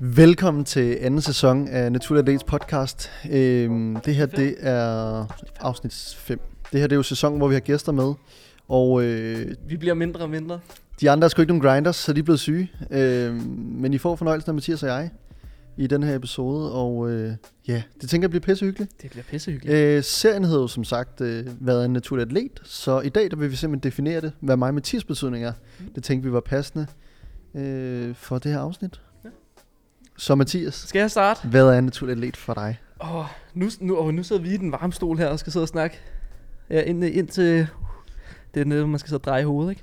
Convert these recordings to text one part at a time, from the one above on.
Velkommen til anden sæson af Naturlig Dates podcast. Øhm, det her det er afsnit 5. Det her det er jo sæson, hvor vi har gæster med. Og øh, Vi bliver mindre og mindre. de andre er sgu ikke nogen grinders, så de er blevet syge. Øhm, men I får fornøjelsen af Mathias og jeg i den her episode. Og øh, ja, det tænker jeg bliver pissehyggeligt. Det bliver pissehyggeligt. Øh, serien hedder jo som sagt øh, været en naturlig atlet, så i dag der vil vi simpelthen definere det, hvad mig og Mathias betydning er. Mm. Det tænkte vi var passende øh, for det her afsnit. Ja. Så Mathias, Skal jeg starte? hvad er en naturlig atlet for dig? Åh, nu, nu, åh, nu sidder vi i den varme stol her og skal sidde og snakke. Ja, ind, ind til... Det er noget, man skal sidde og dreje hovedet, ikke?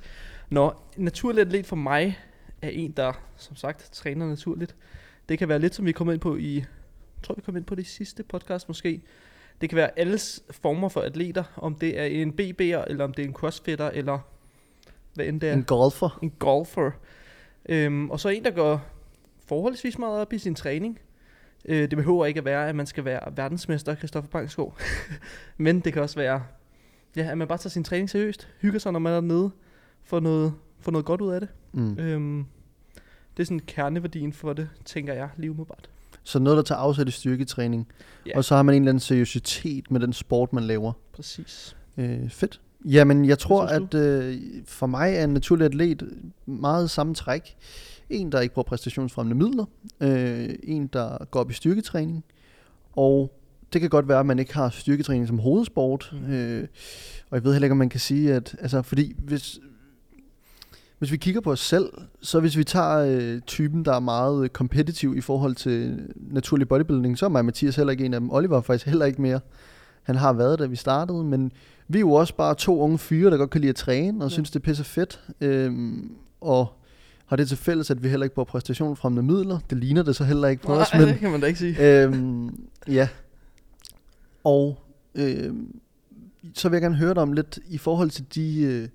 Nå, naturlig atlet for mig er en, der, som sagt, træner naturligt. Det kan være lidt, som vi kommer ind på i... Jeg tror, vi kom ind på det i sidste podcast måske. Det kan være alles former for atleter. Om det er en BB'er, eller om det er en crossfitter, eller hvad end det er. En golfer. en golfer. Øhm, og så en, der går forholdsvis meget op i sin træning. Øh, det behøver ikke at være, at man skal være verdensmester Christoffer Bangsgaard. Men det kan også være, ja, at man bare tager sin træning seriøst. Hygger sig, når man er nede. Får noget, får noget godt ud af det. Mm. Øhm, det er sådan kerneværdien for det, tænker jeg, lige umiddelbart. Så noget, der tager afsæt i styrketræning. Ja. Og så har man en eller anden seriøsitet med den sport, man laver. Præcis. Øh, fedt. Jamen, jeg tror, at øh, for mig er en naturlig atlet meget samme træk. En, der ikke bruger præstationsfremmende midler. Øh, en, der går op i styrketræning. Og det kan godt være, at man ikke har styrketræning som hovedsport. Mm. Øh, og jeg ved heller ikke, om man kan sige, at... Altså, fordi hvis, hvis vi kigger på os selv, så hvis vi tager øh, typen, der er meget competitive i forhold til naturlig bodybuilding, så er mig Mathias heller ikke en af dem. Oliver er faktisk heller ikke mere. Han har været, da vi startede, men vi er jo også bare to unge fyre, der godt kan lide at træne, og Ja. synes, det er pisse fedt. Øhm, og har det til fælles, at vi heller ikke bruger præstationfremmende midler. Det ligner det så heller ikke på os, Nej, men det kan man da ikke sige. øhm, ja. Og øhm, så vil jeg gerne høre dig om lidt i forhold til de øh,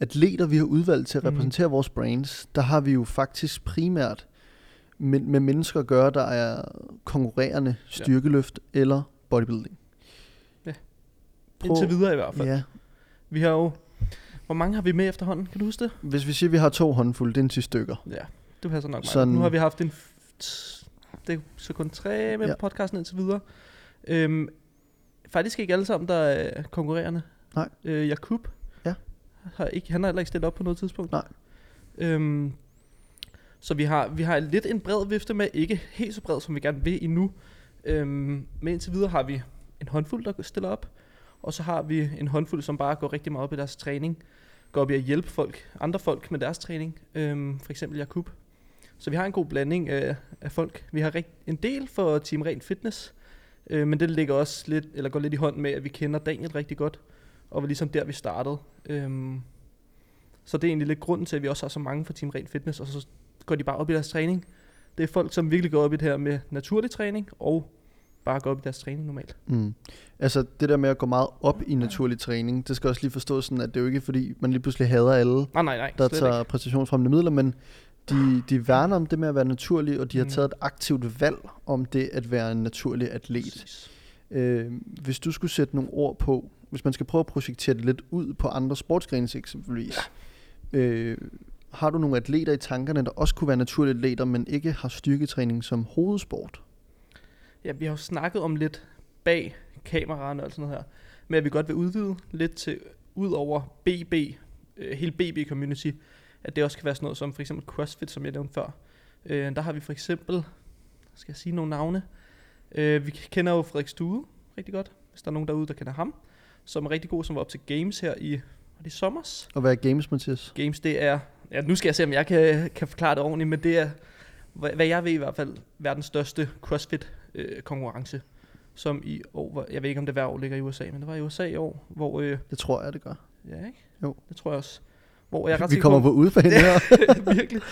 atleter, vi har udvalgt til at Mhm. repræsentere vores brands. Der har vi jo faktisk primært med, med mennesker at gøre, der er konkurrerende styrkeløft ja. eller bodybuilding. Ja. Prøv- Indtil videre i hvert fald. Ja. Vi har jo... Hvor mange har vi med efterhånden? Kan du huske det? Hvis vi siger, at vi har to håndfulde, det er en 10 stykker. Ja, det passer nok meget. Sådan- Nu har vi haft en... Det er så kun tre med ja. podcasten indtil videre. Øhm, faktisk ikke alle sammen, der er konkurrerende. Nej. Øh, Jakub. Har ikke, han har heller ikke stillet op på noget tidspunkt. Nej. Øhm, så vi har, vi har lidt en bred vifte med, ikke helt så bred, som vi gerne vil endnu. Øhm, men indtil videre har vi en håndfuld, der stiller op. Og så har vi en håndfuld, som bare går rigtig meget op i deres træning. Går op i at hjælpe folk, andre folk med deres træning. Øhm, for eksempel Jakub. Så vi har en god blanding af, af folk. Vi har rigt, en del for Team Ren Fitness. Øh, men det ligger også lidt, eller går lidt i hånd med, at vi kender Daniel rigtig godt. Og var ligesom der, vi startede. Øhm, så det er egentlig lidt grunden til, at vi også har så mange fra Team Ren Fitness. Og så går de bare op i deres træning. Det er folk, som virkelig går op i det her med naturlig træning. Og bare går op i deres træning normalt. Mm. Altså det der med at gå meget op i naturlig træning, det skal også lige forstås sådan, at det er jo ikke fordi, man lige pludselig hader alle, Nej, nej, nej. der tager ikke. præstationsfremmende midler, men de, de værner om det med at være naturlig, og de har Mm. taget et aktivt valg om det at være en naturlig atlet. Præcis. Øh, hvis du skulle sætte nogle ord på, hvis man skal prøve at projektere det lidt ud på andre sportsgrene eksempelvis, ja. øh, har du nogle atleter i tankerne, der også kunne være naturlige atleter, men ikke har styrketræning som hovedsport? Ja, vi har jo snakket om lidt bag kameraerne og sådan noget her, med at vi godt vil udvide lidt til, ud over BB, øh, hele BB-community, at det også kan være sådan noget som for eksempel CrossFit, som jeg nævnte før. Øh, der har vi for eksempel, skal jeg sige nogle navne, øh, vi kender jo Frederik Stue rigtig godt, hvis der er nogen derude, der kender ham, som er rigtig god, som var op til Games her i, var det sommers? Og hvad er games, Mathias? Games, det er, ja, nu skal jeg se, om jeg kan, kan forklare det ordentligt, men det er, hvad hvad jeg ved i hvert fald, verdens største CrossFit-konkurrence, som i år, var- jeg ved ikke, om det hver år ligger i USA, men det var i USA i år, hvor, øh, Det tror jeg, det gør. ja, ikke? Jo. Det tror jeg også. Hvor jeg er ret Vi kommer på, på udebane her. virkelig.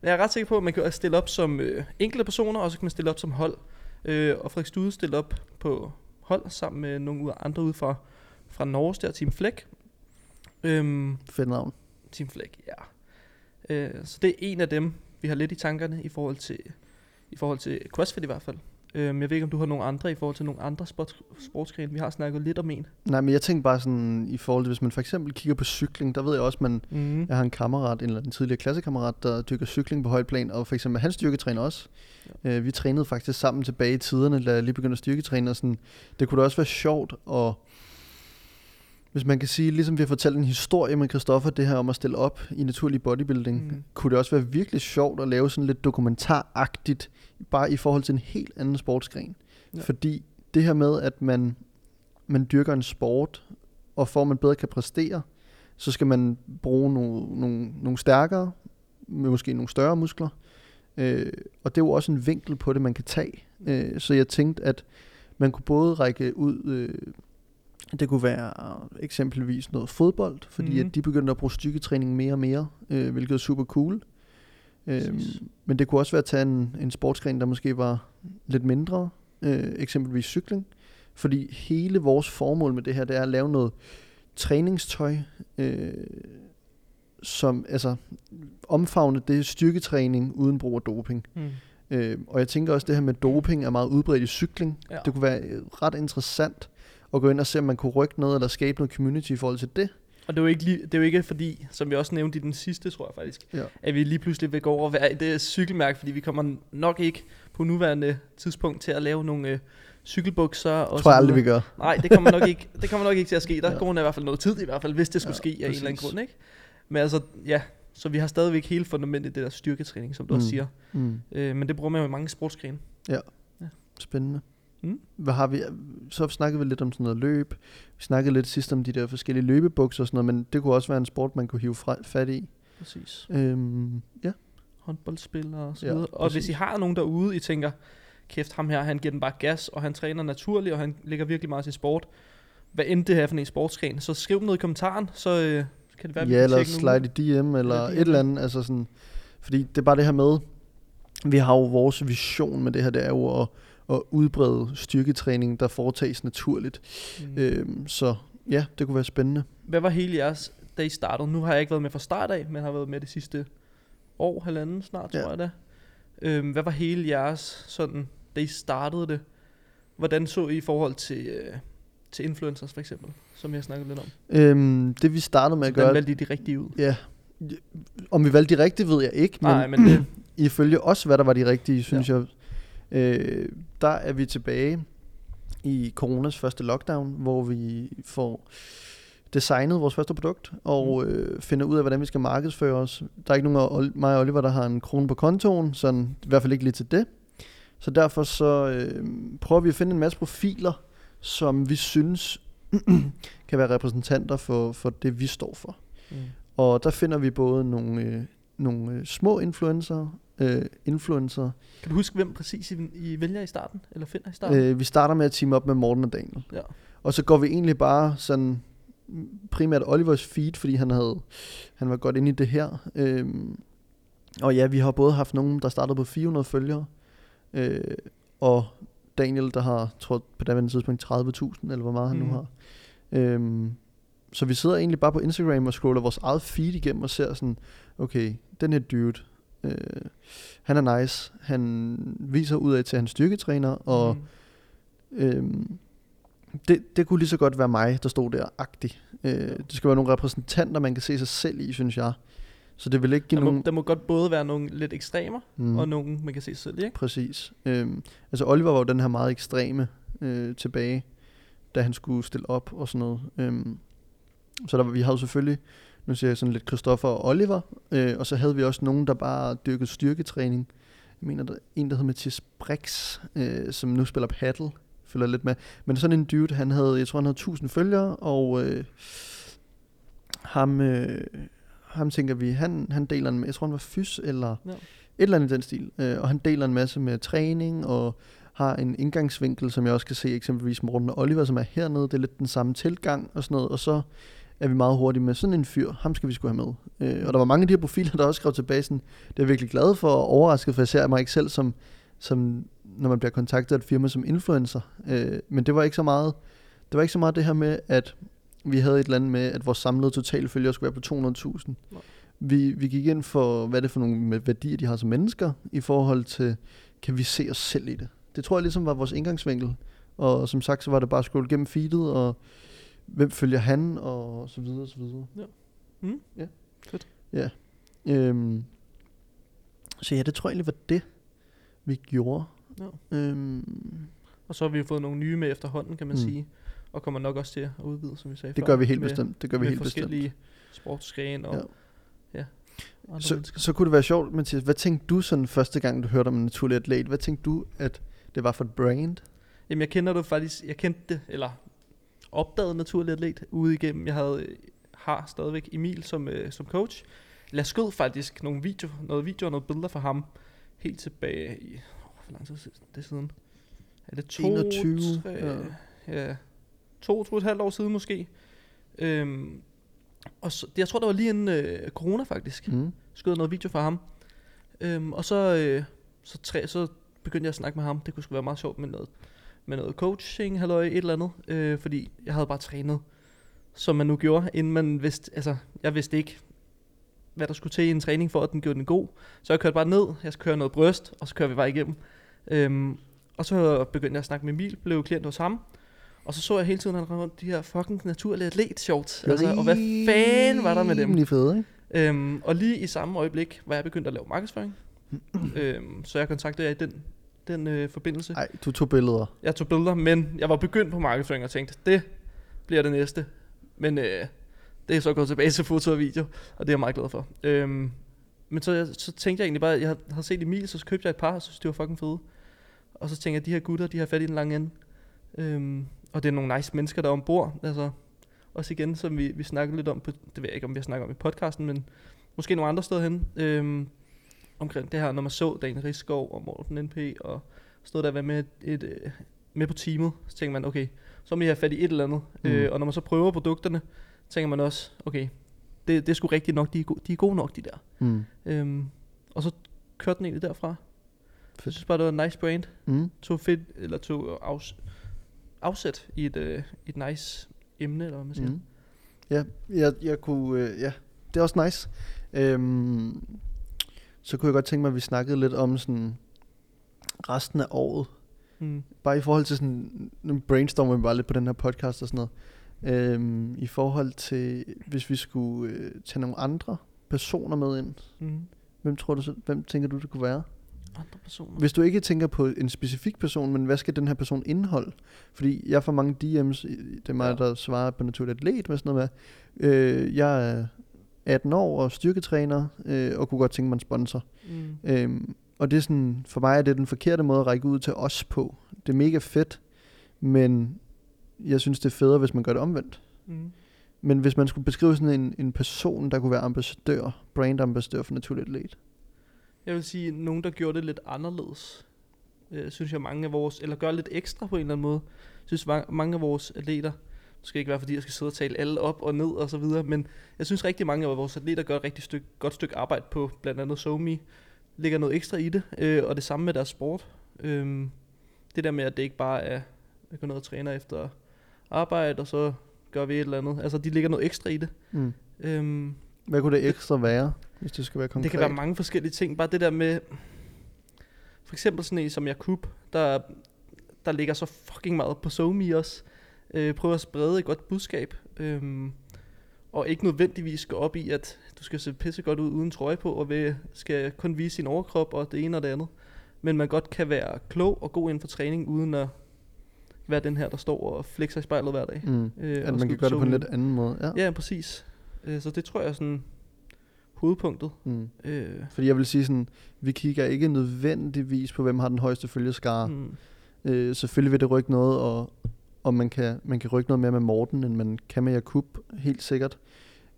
Men jeg er ret sikker på, at man kan stille op som øh, enkelte personer, og så kan man stille op som hold. Øh, og Frederik Stude stille op på hold sammen med nogle andre ude fra, fra Norge, der Team Fleck. Øhm, Fedt navn. Team Fleck, ja. Øh, så det er en af dem, vi har lidt i tankerne i forhold til, i forhold til CrossFit i hvert fald. Øhm, jeg ved ikke, om du har nogle andre i forhold til nogle andre sport, sportsgrene. Vi har snakket lidt om en. Nej, men jeg tænker bare sådan, i forhold til, hvis man for eksempel kigger på cykling, der ved jeg også, man, Mm. jeg har en kammerat, en eller en tidligere klassekammerat, der dykker cykling på højt plan, og for eksempel han styrketræner også. Ja. Øh, vi trænede faktisk sammen tilbage i tiderne, da jeg lige begyndte at styrketræne, og sådan, det kunne da også være sjovt, og hvis man kan sige, ligesom vi har fortalt en historie med Christoffer, det her om at stille op i naturlig bodybuilding, Mm. mm. kunne det også være virkelig sjovt at lave sådan lidt dokumentaragtigt, bare i forhold til en helt anden sportsgren. Ja. Ja. Fordi det her med, at man, man dyrker en sport, og for at man bedre kan præstere, så skal man bruge nogle, nogle, nogle stærkere, med måske nogle større muskler. Øh, og det er jo også en vinkel på det, man kan tage. Øh, så jeg tænkte, at man kunne både række ud, øh, det kunne være eksempelvis noget fodbold, fordi Mhm. mm. at de begyndte at bruge styrketræning mere og mere, øh, hvilket er super cool. Øhm, men det kunne også være at tage en, en sportsgren, der måske var lidt mindre, øh, eksempelvis cykling. Fordi hele vores formål med det her, det er at lave noget træningstøj, øh, som altså omfavne det styrketræning uden brug af doping. Mm. Øh, og jeg tænker også, at det her med doping er meget udbredt i cykling. Ja. Det kunne være øh, ret interessant at gå ind og se, om man kunne rykke noget, eller skabe noget community i forhold til det. Og det er, jo ikke det er jo ikke fordi, som vi også nævnte i den sidste, tror jeg faktisk, Ja. at vi lige pludselig vil gå over og være i det cykelmærke, fordi vi kommer nok ikke på nuværende tidspunkt til at lave nogle øh, cykelbukser. Og tror jeg aldrig, vi gør. Nej, det kommer nok ikke, det kommer nok ikke til at ske. Der Ja. ja. går i hvert fald noget tid i hvert fald, hvis det skulle Ja, ja, ske af en eller anden grund, ikke? Men altså, ja, så vi har stadigvæk hele fundamentet det der styrketræning, som du mm. også siger. Mm. Øh, men det bruger man jo i mange sportsgrene. Spændende. Mm. Hvad har vi? Så snakkede vi lidt om sådan noget løb. Vi snakkede lidt sidst om de der forskellige løbebukser og sådan noget, men det kunne også være en sport, man kunne hive fra, fat i. Præcis. Øhm, ja. Håndboldspillere og så Ja, videre. Og hvis. I har nogen derude, I tænker, kæft ham her, han giver den bare gas, og han træner naturligt, og han lægger virkelig meget til sport. Hvad end det her er for en sportsgren, så skriv noget i kommentaren, så øh, kan det være, vi ja, eller slide i DM, eller Eller et DM. eller andet. Altså sådan, fordi det er bare det her med, vi har jo vores vision med det her, det er jo at, at udbrede styrketræning, der foretages naturligt. Mm. Øhm, så ja, det kunne være spændende. Hvad var hele jeres, da I startede? Nu har jeg ikke været med fra start af, men har været med det sidste år, halvanden snart, Ja. tror jeg da. Øhm, hvad var hele jeres, sådan, da I startede det? Hvordan så I i forhold til, øh, til influencers for eksempel, som jeg har snakket lidt om? Øhm, det vi startede med at Hvordan gøre, valgte I de rigtige ud? ja, om vi valgte de rigtige, ved jeg ikke, men, Nej, men det, ifølge os, hvad der var de rigtige, synes ja. jeg, øh, der er vi tilbage i coronas første lockdown, hvor vi får designet vores første produkt, og Mm. øh, finder ud af, hvordan vi skal markedsføre os. Der er ikke nogen af mig og Oliver, der har en krone på kontoen, sådan i hvert fald ikke lige til det. Så derfor så øh, prøver vi at finde en masse profiler, som vi synes kan være repræsentanter for, for det, vi står for. mm. Og der finder vi både nogle, øh, nogle øh, små influencer, øh, influencer. Kan du huske, hvem præcis I, I vælger i starten? Eller finder i starten? Øh, vi starter med at team op med Morten og Daniel. Ja. Og så går vi egentlig bare sådan primært Olivers feed, fordi han havde han var godt inde i det her. Øhm, og ja, vi har både haft nogen, der startede på 400 følgere, øh, og Daniel, der har, tror på daværende tidspunkt 30.000, eller hvor meget han Mm. nu har. Øhm, så vi sidder egentlig bare på Instagram og scroller vores eget feed igennem og ser sådan, okay, den her dude, øh, han er nice, han viser ud af til, at han er styrketræner, og Mm. Øhm, det, det kunne lige så godt være mig, der stod der agtig. Øh, det skal være nogle repræsentanter, man kan se sig selv i, synes jeg. Så det vil ikke give Der, må, nogen... der må godt både være nogle lidt ekstremer, Mm, og nogle, man kan se sig selv i, ikke? præcis. Øhm, altså Oliver var jo den her meget ekstreme øh, tilbage, da han skulle stille op og sådan noget. Øhm, så der, var- vi havde selvfølgelig, nu siger jeg sådan lidt Christoffer og Oliver, øh, og så havde vi også nogen, der bare dyrkede styrketræning. Jeg mener, der er en, der hedder Mathias Brix, øh, som nu spiller paddle, følger lidt med. Men sådan en dude, han havde, jeg tror han havde 1000 følgere, og øh, ham, øh, ham tænker vi, han, han deler en, jeg tror han var fys, eller Ja. et eller andet i den stil. Øh, og han deler en masse med træning, og har en indgangsvinkel, som jeg også kan se eksempelvis Morten og Oliver, som er hernede. Det er lidt den samme tilgang og sådan noget. Og så er vi meget hurtige med sådan en fyr. Ham skal vi skulle have med. Øh, og der var mange af de her profiler, der også skrev tilbage sådan, det er jeg virkelig glad for og overrasket, for jeg ser mig ikke selv som, som når man bliver kontaktet af et firma som influencer. Øh, men det var ikke så meget, det var ikke så meget det her med, at vi havde et eller andet med, at vores samlede totale følgere skulle være på 200.000. Nej. Vi, vi gik ind for, hvad er det for nogle med værdier, de har som mennesker, i forhold til, kan vi se os selv i det? Det det tror jeg ligesom var vores indgangsvinkel. Og som sagt, så var det bare at scrolle gennem feedet, og hvem følger han, og så videre, og så videre. Ja. Mm. Ja. Fedt. Ja. Øhm, så ja, det tror jeg egentlig var det, vi gjorde. Ja. Øhm, Og så har vi fået nogle nye med efterhånden, kan man Mm. sige. Og kommer nok også til at udvide, som vi sagde det før. gør vi helt med, bestemt. Det gør vi med helt bestemt. forskellige sportsgrene og Ja. ja. Så, mennesker. så kunne det være sjovt, Mathias. Hvad tænkte du sådan første gang, du hørte om en naturlig atlet? Hvad tænkte du, at det var for et brand? Jamen jeg kender det faktisk, jeg kendte det, eller opdagede naturlig atlet ude igennem. Jeg havde, øh, har stadigvæk Emil som, øh, som coach. Jeg skød faktisk nogle video, noget video og nogle billeder fra ham helt tilbage i, oh, hvor lang tid er det siden? Er det to, 21, tre, ja. ja. To, to og et halvt år siden måske. Øhm, og så, jeg tror, det var lige inden øh, corona faktisk Mm. skød noget video fra ham. Øhm, og så, øh, så, træ, så begyndte jeg at snakke med ham. Det kunne sgu være meget sjovt med noget, med noget coaching, halløj, et eller andet. Øh, fordi jeg havde bare trænet, som man nu gjorde, inden man vidste, altså, jeg vidste ikke, hvad der skulle til i en træning, for at den gjorde den god. Så jeg kørte bare ned, jeg skulle køre noget bryst, og så kører vi bare igennem. Øhm, og så begyndte jeg at snakke med Emil, blev klient hos ham. Og så så jeg hele tiden, at han rundt de her fucking naturlige atlet shorts. Altså, og hvad fanden var der med dem? Rimelig fede, ikke? Øhm, og lige i samme øjeblik var jeg begyndt at lave markedsføring. øhm, så jeg kontaktede jer i den, den øh, forbindelse. Nej, du tog billeder. Jeg tog billeder, men jeg var begyndt på markedsføring og tænkte, det bliver det næste. Men øh, det er så gået tilbage til foto og video, og det er jeg meget glad for. Øhm, men så, jeg- så tænkte jeg egentlig bare, jeg havde set Emil, så købte jeg et par, og så synes det var fucking fede. Og så tænkte jeg, de her gutter, de har fat i den lange ende. Øhm, og det er nogle nice mennesker, der er ombord. Altså, også igen, som vi, vi snakkede lidt om, på, det ved jeg ikke, om vi har snakket om i podcasten, men måske nogle andre steder hen. Øhm, omkring det her, når man så Daniel Rigsgaard og Morten NP, og stod der og var med, et, øh, med på teamet, så tænker man, okay, så må I have fat i et eller andet. Mm. Øh, og når man så prøver produkterne, tænker man også, okay, det, det er sgu rigtigt nok, de er, go- de er gode nok, de der. Mm. Øhm, og så kørte den egentlig derfra. Fedt. Jeg synes bare, det var en nice brand. Mm. Tog fedt, eller tog afs, afsæt i et, øh, et nice emne, eller hvad man siger. Mm. Ja, jeg, jeg kunne, øh, ja, det er også nice. Øhm, så kunne jeg godt tænke mig, at vi snakkede lidt om sådan resten af året. Mm. Bare i forhold til sådan, nu brainstormer vi bare lidt på den her podcast og sådan noget. Øhm, I forhold til, hvis vi skulle øh, tage nogle andre personer med ind. Mm. Hvem tror du hvem tænker du, det kunne være? Andre personer. Hvis du ikke tænker på en specifik person, men hvad skal den her person indeholde? Fordi jeg får mange DM's, det er mig. Ja. der svarer på naturligt atlet med sådan noget med, øh, jeg er 18 år og styrketræner, øh, og kunne godt tænke mig en sponsor. Mm. Øhm, og det er sådan, for mig er det den forkerte måde at række ud til os på. Det er mega fedt, men jeg synes, det er federe, hvis man gør det omvendt. Mm. Men hvis man skulle beskrive sådan en, en person, der kunne være ambassadør, brandambassadør for naturligt atlet. Jeg vil sige, nogen, der gjorde det lidt anderledes. Øh, synes jeg, mange af vores, eller gør lidt ekstra på en eller anden måde. synes ma- mange af vores atleter, det skal ikke være, fordi jeg skal sidde og tale alle op og ned og så videre, men jeg synes rigtig mange af vores atleter gør et rigtig stykke, godt stykke arbejde på blandt andet SoMe, lægger noget ekstra i det, øh, og det samme med deres sport. Øhm, det der med, at det ikke bare er, at gå ned og træner efter arbejde, og så gør vi et eller andet. Altså, de lægger noget ekstra i det. Mm. Øhm, Hvad kunne det ekstra være, hvis det skal være konkret? det kan være mange forskellige ting. Bare det der med, for eksempel sådan en som Jakub, der, der ligger så fucking meget på SoMe også. Øh, prøver at sprede et godt budskab. Øhm, og ikke nødvendigvis gå op i, at du skal se pisse godt ud uden trøje på, og ved, skal kun vise sin overkrop og det ene og det andet. Men man godt kan være klog og god inden for træning, uden at være den her, der står og flexer i spejlet hver dag. Mm. Øh, At man kan gøre det på en lidt anden måde. Ja. Ja, præcis. Øh, så det tror jeg er sådan hovedpunktet. Mm. Øh, Fordi jeg vil sige sådan, vi kigger ikke nødvendigvis på, hvem har den højeste følgeskare. Mm. Øh, selvfølgelig vil det rykke noget, og, og man, kan, man kan rykke noget mere med Morten, end man kan med Jakub, helt sikkert.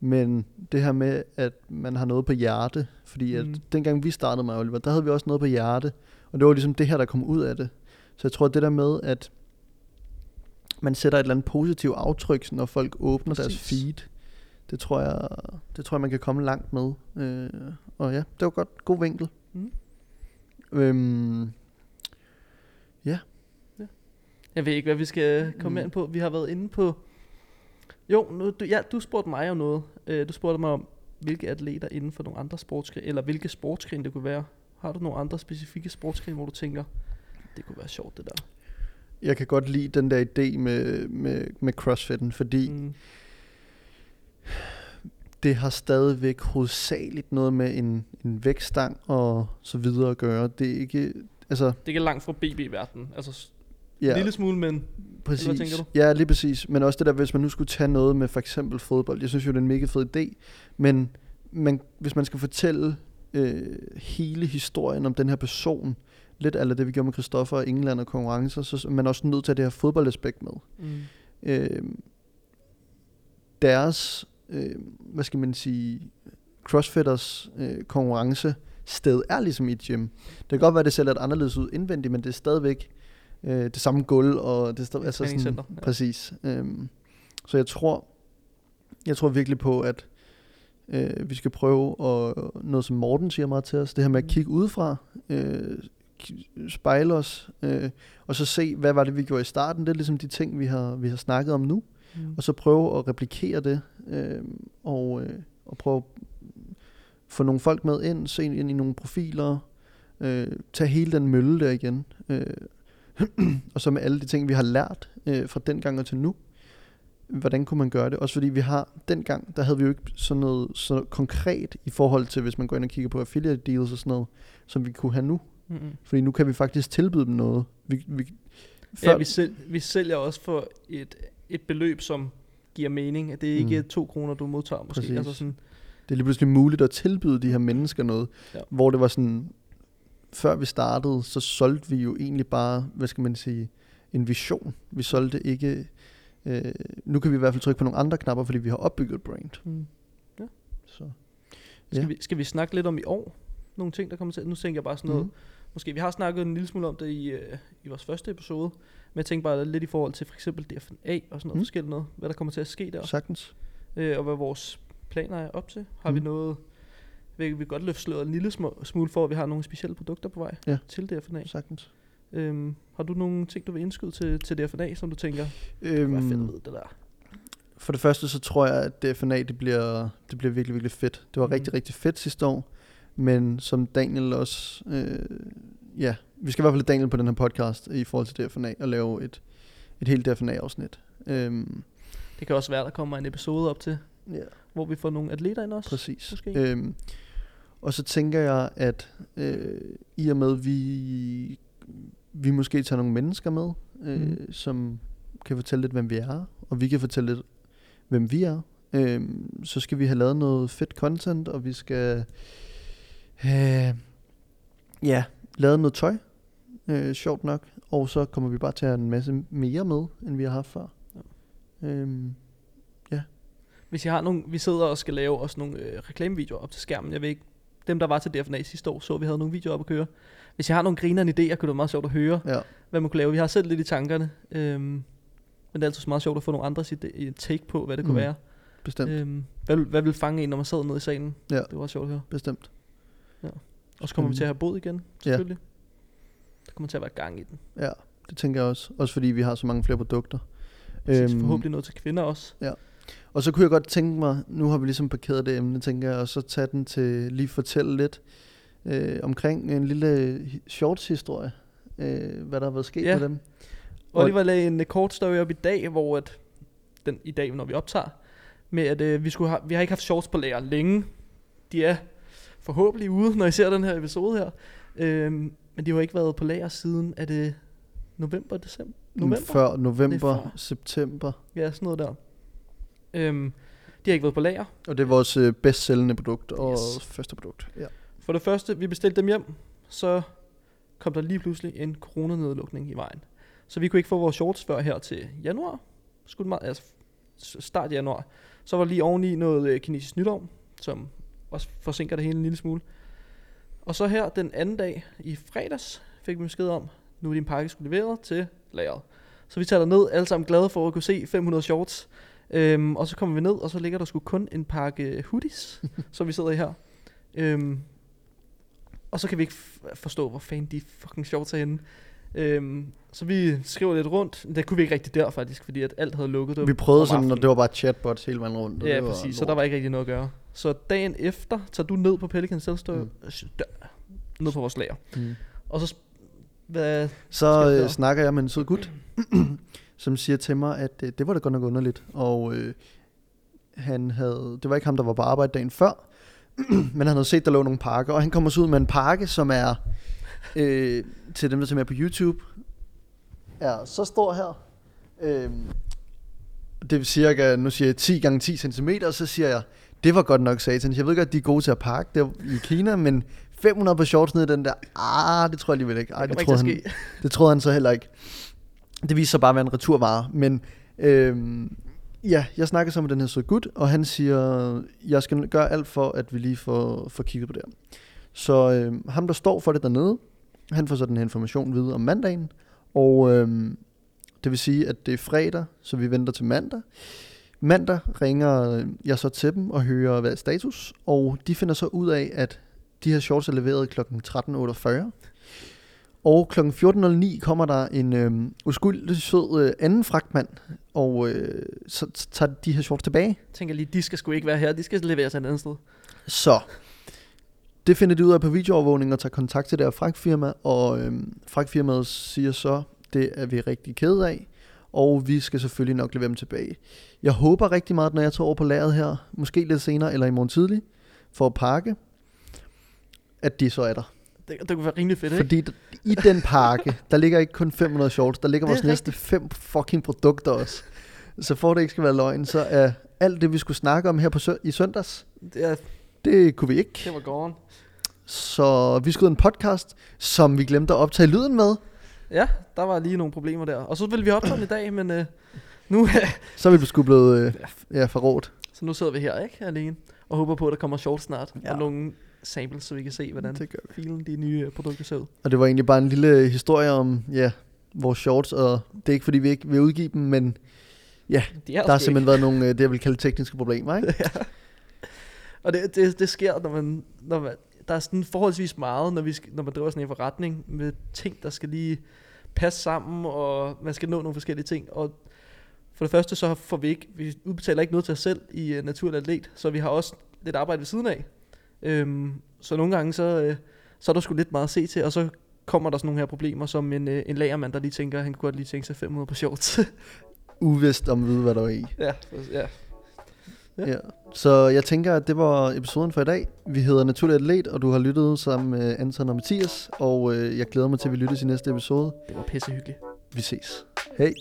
Men det her med, at man har noget på hjerte, fordi at Mm. dengang vi startede med Oliver, der havde vi også noget på hjerte, og det var ligesom det her, der kom ud af det. Så jeg tror, at det der med, at man sætter et eller andet positivt aftryk, når folk åbner Præcis. deres feed, det tror jeg, det tror jeg, man kan komme langt med. Øh, og ja, det var godt. God vinkel. Mm. Øhm, Jeg ved ikke, hvad vi skal komme Mm. ind på. Vi har været inde på... Jo, nu, du, ja, du spurgte mig om noget. Øh, du spurgte mig om, hvilke atleter inden for nogle andre sportsgrene, eller hvilke sportsgrene det kunne være. Har du nogle andre specifikke sportsgrene, hvor du tænker, Det kunne være sjovt, det der. Jeg kan godt lide den der idé med, med, med crossfitten, fordi mm. Det har stadigvæk hovedsageligt noget med en, en vækstang og så videre at gøre. Det er ikke, altså, Det er ikke langt fra BB-verdenen. Altså, ja, en lille smule, men præcis. hvad tænker du? Ja, lige præcis. Men også det der, hvis man nu skulle tage noget med for eksempel fodbold. Jeg synes jo, det er en mega fed idé. Men man, hvis man skal fortælle øh, hele historien om den her person, lidt af det, vi gjorde med Christoffer og England og konkurrencer, så er man også nødt til at have det her fodboldaspekt med. mm. øh, deres, øh, hvad skal man sige, crossfitters øh, konkurrence sted er ligesom i et gym. Det kan godt være, at det ser lidt anderledes ud indvendigt, men det er stadigvæk øh, det samme gulv, og det er stadig, altså sådan, ja. præcis. Øhm, så jeg tror, jeg tror virkelig på, at øh, vi skal prøve at, noget som Morten siger meget til os, det her med at Mm. kigge udefra, øh, spejle os, øh, og så se, hvad var det, vi gjorde i starten. Det er ligesom de ting, vi har, vi har snakket om nu Mm. og så prøve at replikere det, øh, og, øh, og prøve at få nogle folk med ind, se ind i nogle profiler, øh, tage hele den mølle der igen, øh, og så med alle de ting, vi har lært øh, fra den gang og til nu, hvordan kunne man gøre det? Også fordi vi har, dengang, der havde vi jo ikke sådan noget så konkret i forhold til, hvis man går ind og kigger på affiliate deals og sådan noget, som vi kunne have nu. Mm-hmm. Fordi nu kan vi faktisk tilbyde dem noget. Vi, vi, Ja, vi, sæl, vi sælger også for et, et beløb, som giver mening. At det er ikke Mm. to kroner, du modtager måske. Præcis. Altså sådan, det er lige pludselig muligt at tilbyde de her mennesker noget, ja. hvor det var sådan, før vi startede, så solgte vi jo egentlig bare, hvad skal man sige, en vision. Vi solgte ikke, øh, nu kan vi i hvert fald trykke på nogle andre knapper, fordi vi har opbygget et brand. mm. Så. skal, Ja. vi, skal vi snakke lidt om i år? Nogle ting, der kommer til. Nu tænker jeg bare sådan noget. Mhm. Måske vi har snakket en lille smule om det i, øh, i vores første episode. Men jeg tænker bare lidt i forhold til for eksempel DFNA og sådan noget Mm. forskelligt noget. Hvad der kommer til at ske der. Sagtens. Øh, og hvad vores planer er op til. Har mm. vi Mm. noget... Vi vi godt løfte sløret en lille smule for, at vi har nogle specielle produkter på vej Ja. til DFNA. Sagtens. Øhm, har du nogle ting, du vil indskyde til, til DFNA, som du tænker, det kunne være fedt Øhm, vide, det der? for det første, så tror jeg, at DFNA, det bliver, det bliver virkelig, virkelig fedt. Det var mm. rigtig, rigtig fedt sidste år. Men som Daniel også... Øh, ja, vi skal i hvert fald Daniel på den her podcast i forhold til DFNA og lave et, et helt DFNA-afsnit. Øhm, Det kan også være, der kommer en episode op til, ja. hvor vi får nogle atleter ind også. Præcis. Måske. Øhm, og så tænker jeg, at øh, i og med, vi, vi måske tager nogle mennesker med, øh, mm. som kan fortælle lidt, hvem vi er, og vi kan fortælle lidt, hvem vi er, øhm, så skal vi have lavet noget fedt content, og vi skal have, ja, lavet noget tøj, øh, sjovt nok, og så kommer vi bare til at have en masse mere med, end vi har haft før. Øhm, Hvis jeg har nogle, vi sidder og skal lave også nogle øh, reklamevideoer op til skærmen. Jeg ved ikke, dem der var til DFNA sidste år, så vi havde nogle videoer op at køre. Hvis jeg har nogle grinerende idéer, kunne det være meget sjovt at høre, ja, hvad man kunne lave. Vi har selv lidt i tankerne. Øhm, men det er altid meget sjovt at få nogle andres ide- take på, hvad det kunne Mm. være. bestemt, Øhm, hvad, vil- hvad vil fange en, når man sad nede i salen? Ja. Det var sjovt at høre. bestemt. Og så kommer vi til at have bod igen, selvfølgelig. Der kommer til at være gang i den. Ja, det tænker jeg også. Også fordi vi har så mange flere produkter. Præcis, forhåbentlig noget til kvinder også. Og så kunne jeg godt tænke mig, nu har vi ligesom parkeret det emne, tænker jeg, og så tage den til lige fortælle lidt øh, omkring en lille hi- shorts-historie. Øh, hvad der har været sket Ja. med dem. Oliver lagde en øh, kort story op i dag, hvor at, den, i dag, når vi optager, med at øh, vi, skulle have, vi har ikke haft shorts på lager længe. De er forhåbentlig ude, når I ser den her episode her. Øhm, men de har ikke været på lager siden, er det november, december? November? Før november, Det er før. september. Ja, sådan noget der. Øhm, de har ikke været på lager. Og det er vores øh, bedst sælgende produkt og Yes. første produkt. Ja. For det første, vi bestilte dem hjem, så kom der lige pludselig en coronanedlukning i vejen. Så vi kunne ikke få vores shorts før her til januar. Skulle meget, altså start januar. Så var der lige oveni noget øh, kinesisk nytår, som også forsinker det hele en lille smule. Og så her den anden dag i fredags fik vi besked om, nu er din pakke skulle leveret til lageret. Så vi tager ned alle sammen glade for at kunne se 500 shorts. Øhm, og så kommer vi ned, og så ligger der sgu kun en pakke hoodies, som vi sidder i her. Øhm, og så kan vi ikke forstå, hvor fanden de fucking shorts er henne. Øhm, så vi skriver lidt rundt. Det kunne vi ikke rigtig der faktisk, fordi at alt havde lukket. Det var Vi prøvede sådan, aftenen. det var bare chatbots hele vejen rundt. Ja, det var præcis. Så lort. der var ikke rigtig noget at gøre. Så dagen efter tager du ned på Pelican Self Store, Mm. ned på vores lager. Mm. Og så Hvad, Så øh, høre? snakker jeg med en sød gut, som siger til mig, at øh, det var da godt nok underligt. Og øh, han havde, det var ikke ham, der var på arbejde dagen før, men han havde set, der lå nogle pakker. Og han kommer så ud med en pakke, som er, øh, til dem, der ser med på YouTube, er så stor her. Øh, det er cirka, nu siger jeg 10 gange 10 cm, og så siger jeg, det var godt nok satans. Jeg ved godt, de er gode til at pakke det i Kina, men 500 på shorts ned i den der, ah, det tror jeg alligevel ikke. Ej, det det, troede han, at det troede han så heller ikke. Det viser sig bare at være en returvare. Men øh, ja, jeg snakker så med den her søde gut, og han siger, jeg skal gøre alt for, at vi lige får, får kigget på det her. Så øh, ham, der står for det dernede, han får så den her information videre om mandagen. Og øh, det vil sige, at det er fredag, så vi venter til mandag. Mandag ringer øh, jeg så til dem og hører, hvad er status. Og de finder så ud af, at de her shorts er leveret kl. 13.48. Og kl. 14.09 kommer der en øh, uskyldig sød øh, anden fragtmand, og øh, så tager de her shorts tilbage. Jeg tænker lige, de skal sgu ikke være her. De skal leveres et andet sted. Så det finder de ud af på videoovervågning og tager kontakt til deres fragtfirma, og øh, fragtfirmaet siger så, det er vi rigtig ked af, og vi skal selvfølgelig nok levere dem tilbage. Jeg håber rigtig meget, når jeg tager over på lageret her, måske lidt senere eller i morgen tidlig, for at pakke, at de så er der. Det, det kunne være rimelig fedt, ikke? Fordi i den pakke, der ligger ikke kun 500 shorts, der ligger er vores næste fem fucking produkter også. Så for det ikke skal være løgn, så er alt det, vi skulle snakke om her på sø- i søndags, Det, er, det kunne vi ikke. det var gone. Så vi ud en podcast, som vi glemte at optage lyden med. Ja, der var lige nogle problemer der. Og så ville vi optage den i dag, men øh, nu, Så er vi sgu blevet øh, ja, forrådt. så nu sidder vi her, ikke? Alene. Og håber på, at der kommer short snart. Ja. Og nogle samples, så vi kan se, hvordan Det filen de nye øh, produkter ser ud. Og det var egentlig bare en lille historie om ja, vores shorts, og det er ikke fordi, vi ikke vil udgive dem, men De er der har simpelthen været nogle, øh, det jeg vil kalde tekniske problemer, ikke? Og det, det, det sker, når man, når man, der er sådan forholdsvis meget, når, vi skal, når man driver sådan en forretning med ting, der skal lige passe sammen, og man skal nå nogle forskellige ting. Og for det første, så får vi ikke, vi udbetaler ikke noget til os selv i uh, Naturlig Atlet, så vi har også lidt arbejde ved siden af. Øhm, så nogle gange, så, øh, så er der sgu lidt meget at se til, og så kommer der sådan nogle her problemer, som en, øh, en lagermand, der lige tænker, han kunne godt lige tænke sig 500 på shorts. Uvist om at vide, hvad der var i. ja, ja. Ja. Ja. Så jeg tænker, at det var episoden for i dag. Vi hedder Naturlig Atlet, og du har lyttet sammen med Anton og Mathias, og øh, jeg glæder mig til, at vi lyttes i næste episode. Det var pissehyggeligt. Vi ses. Hej.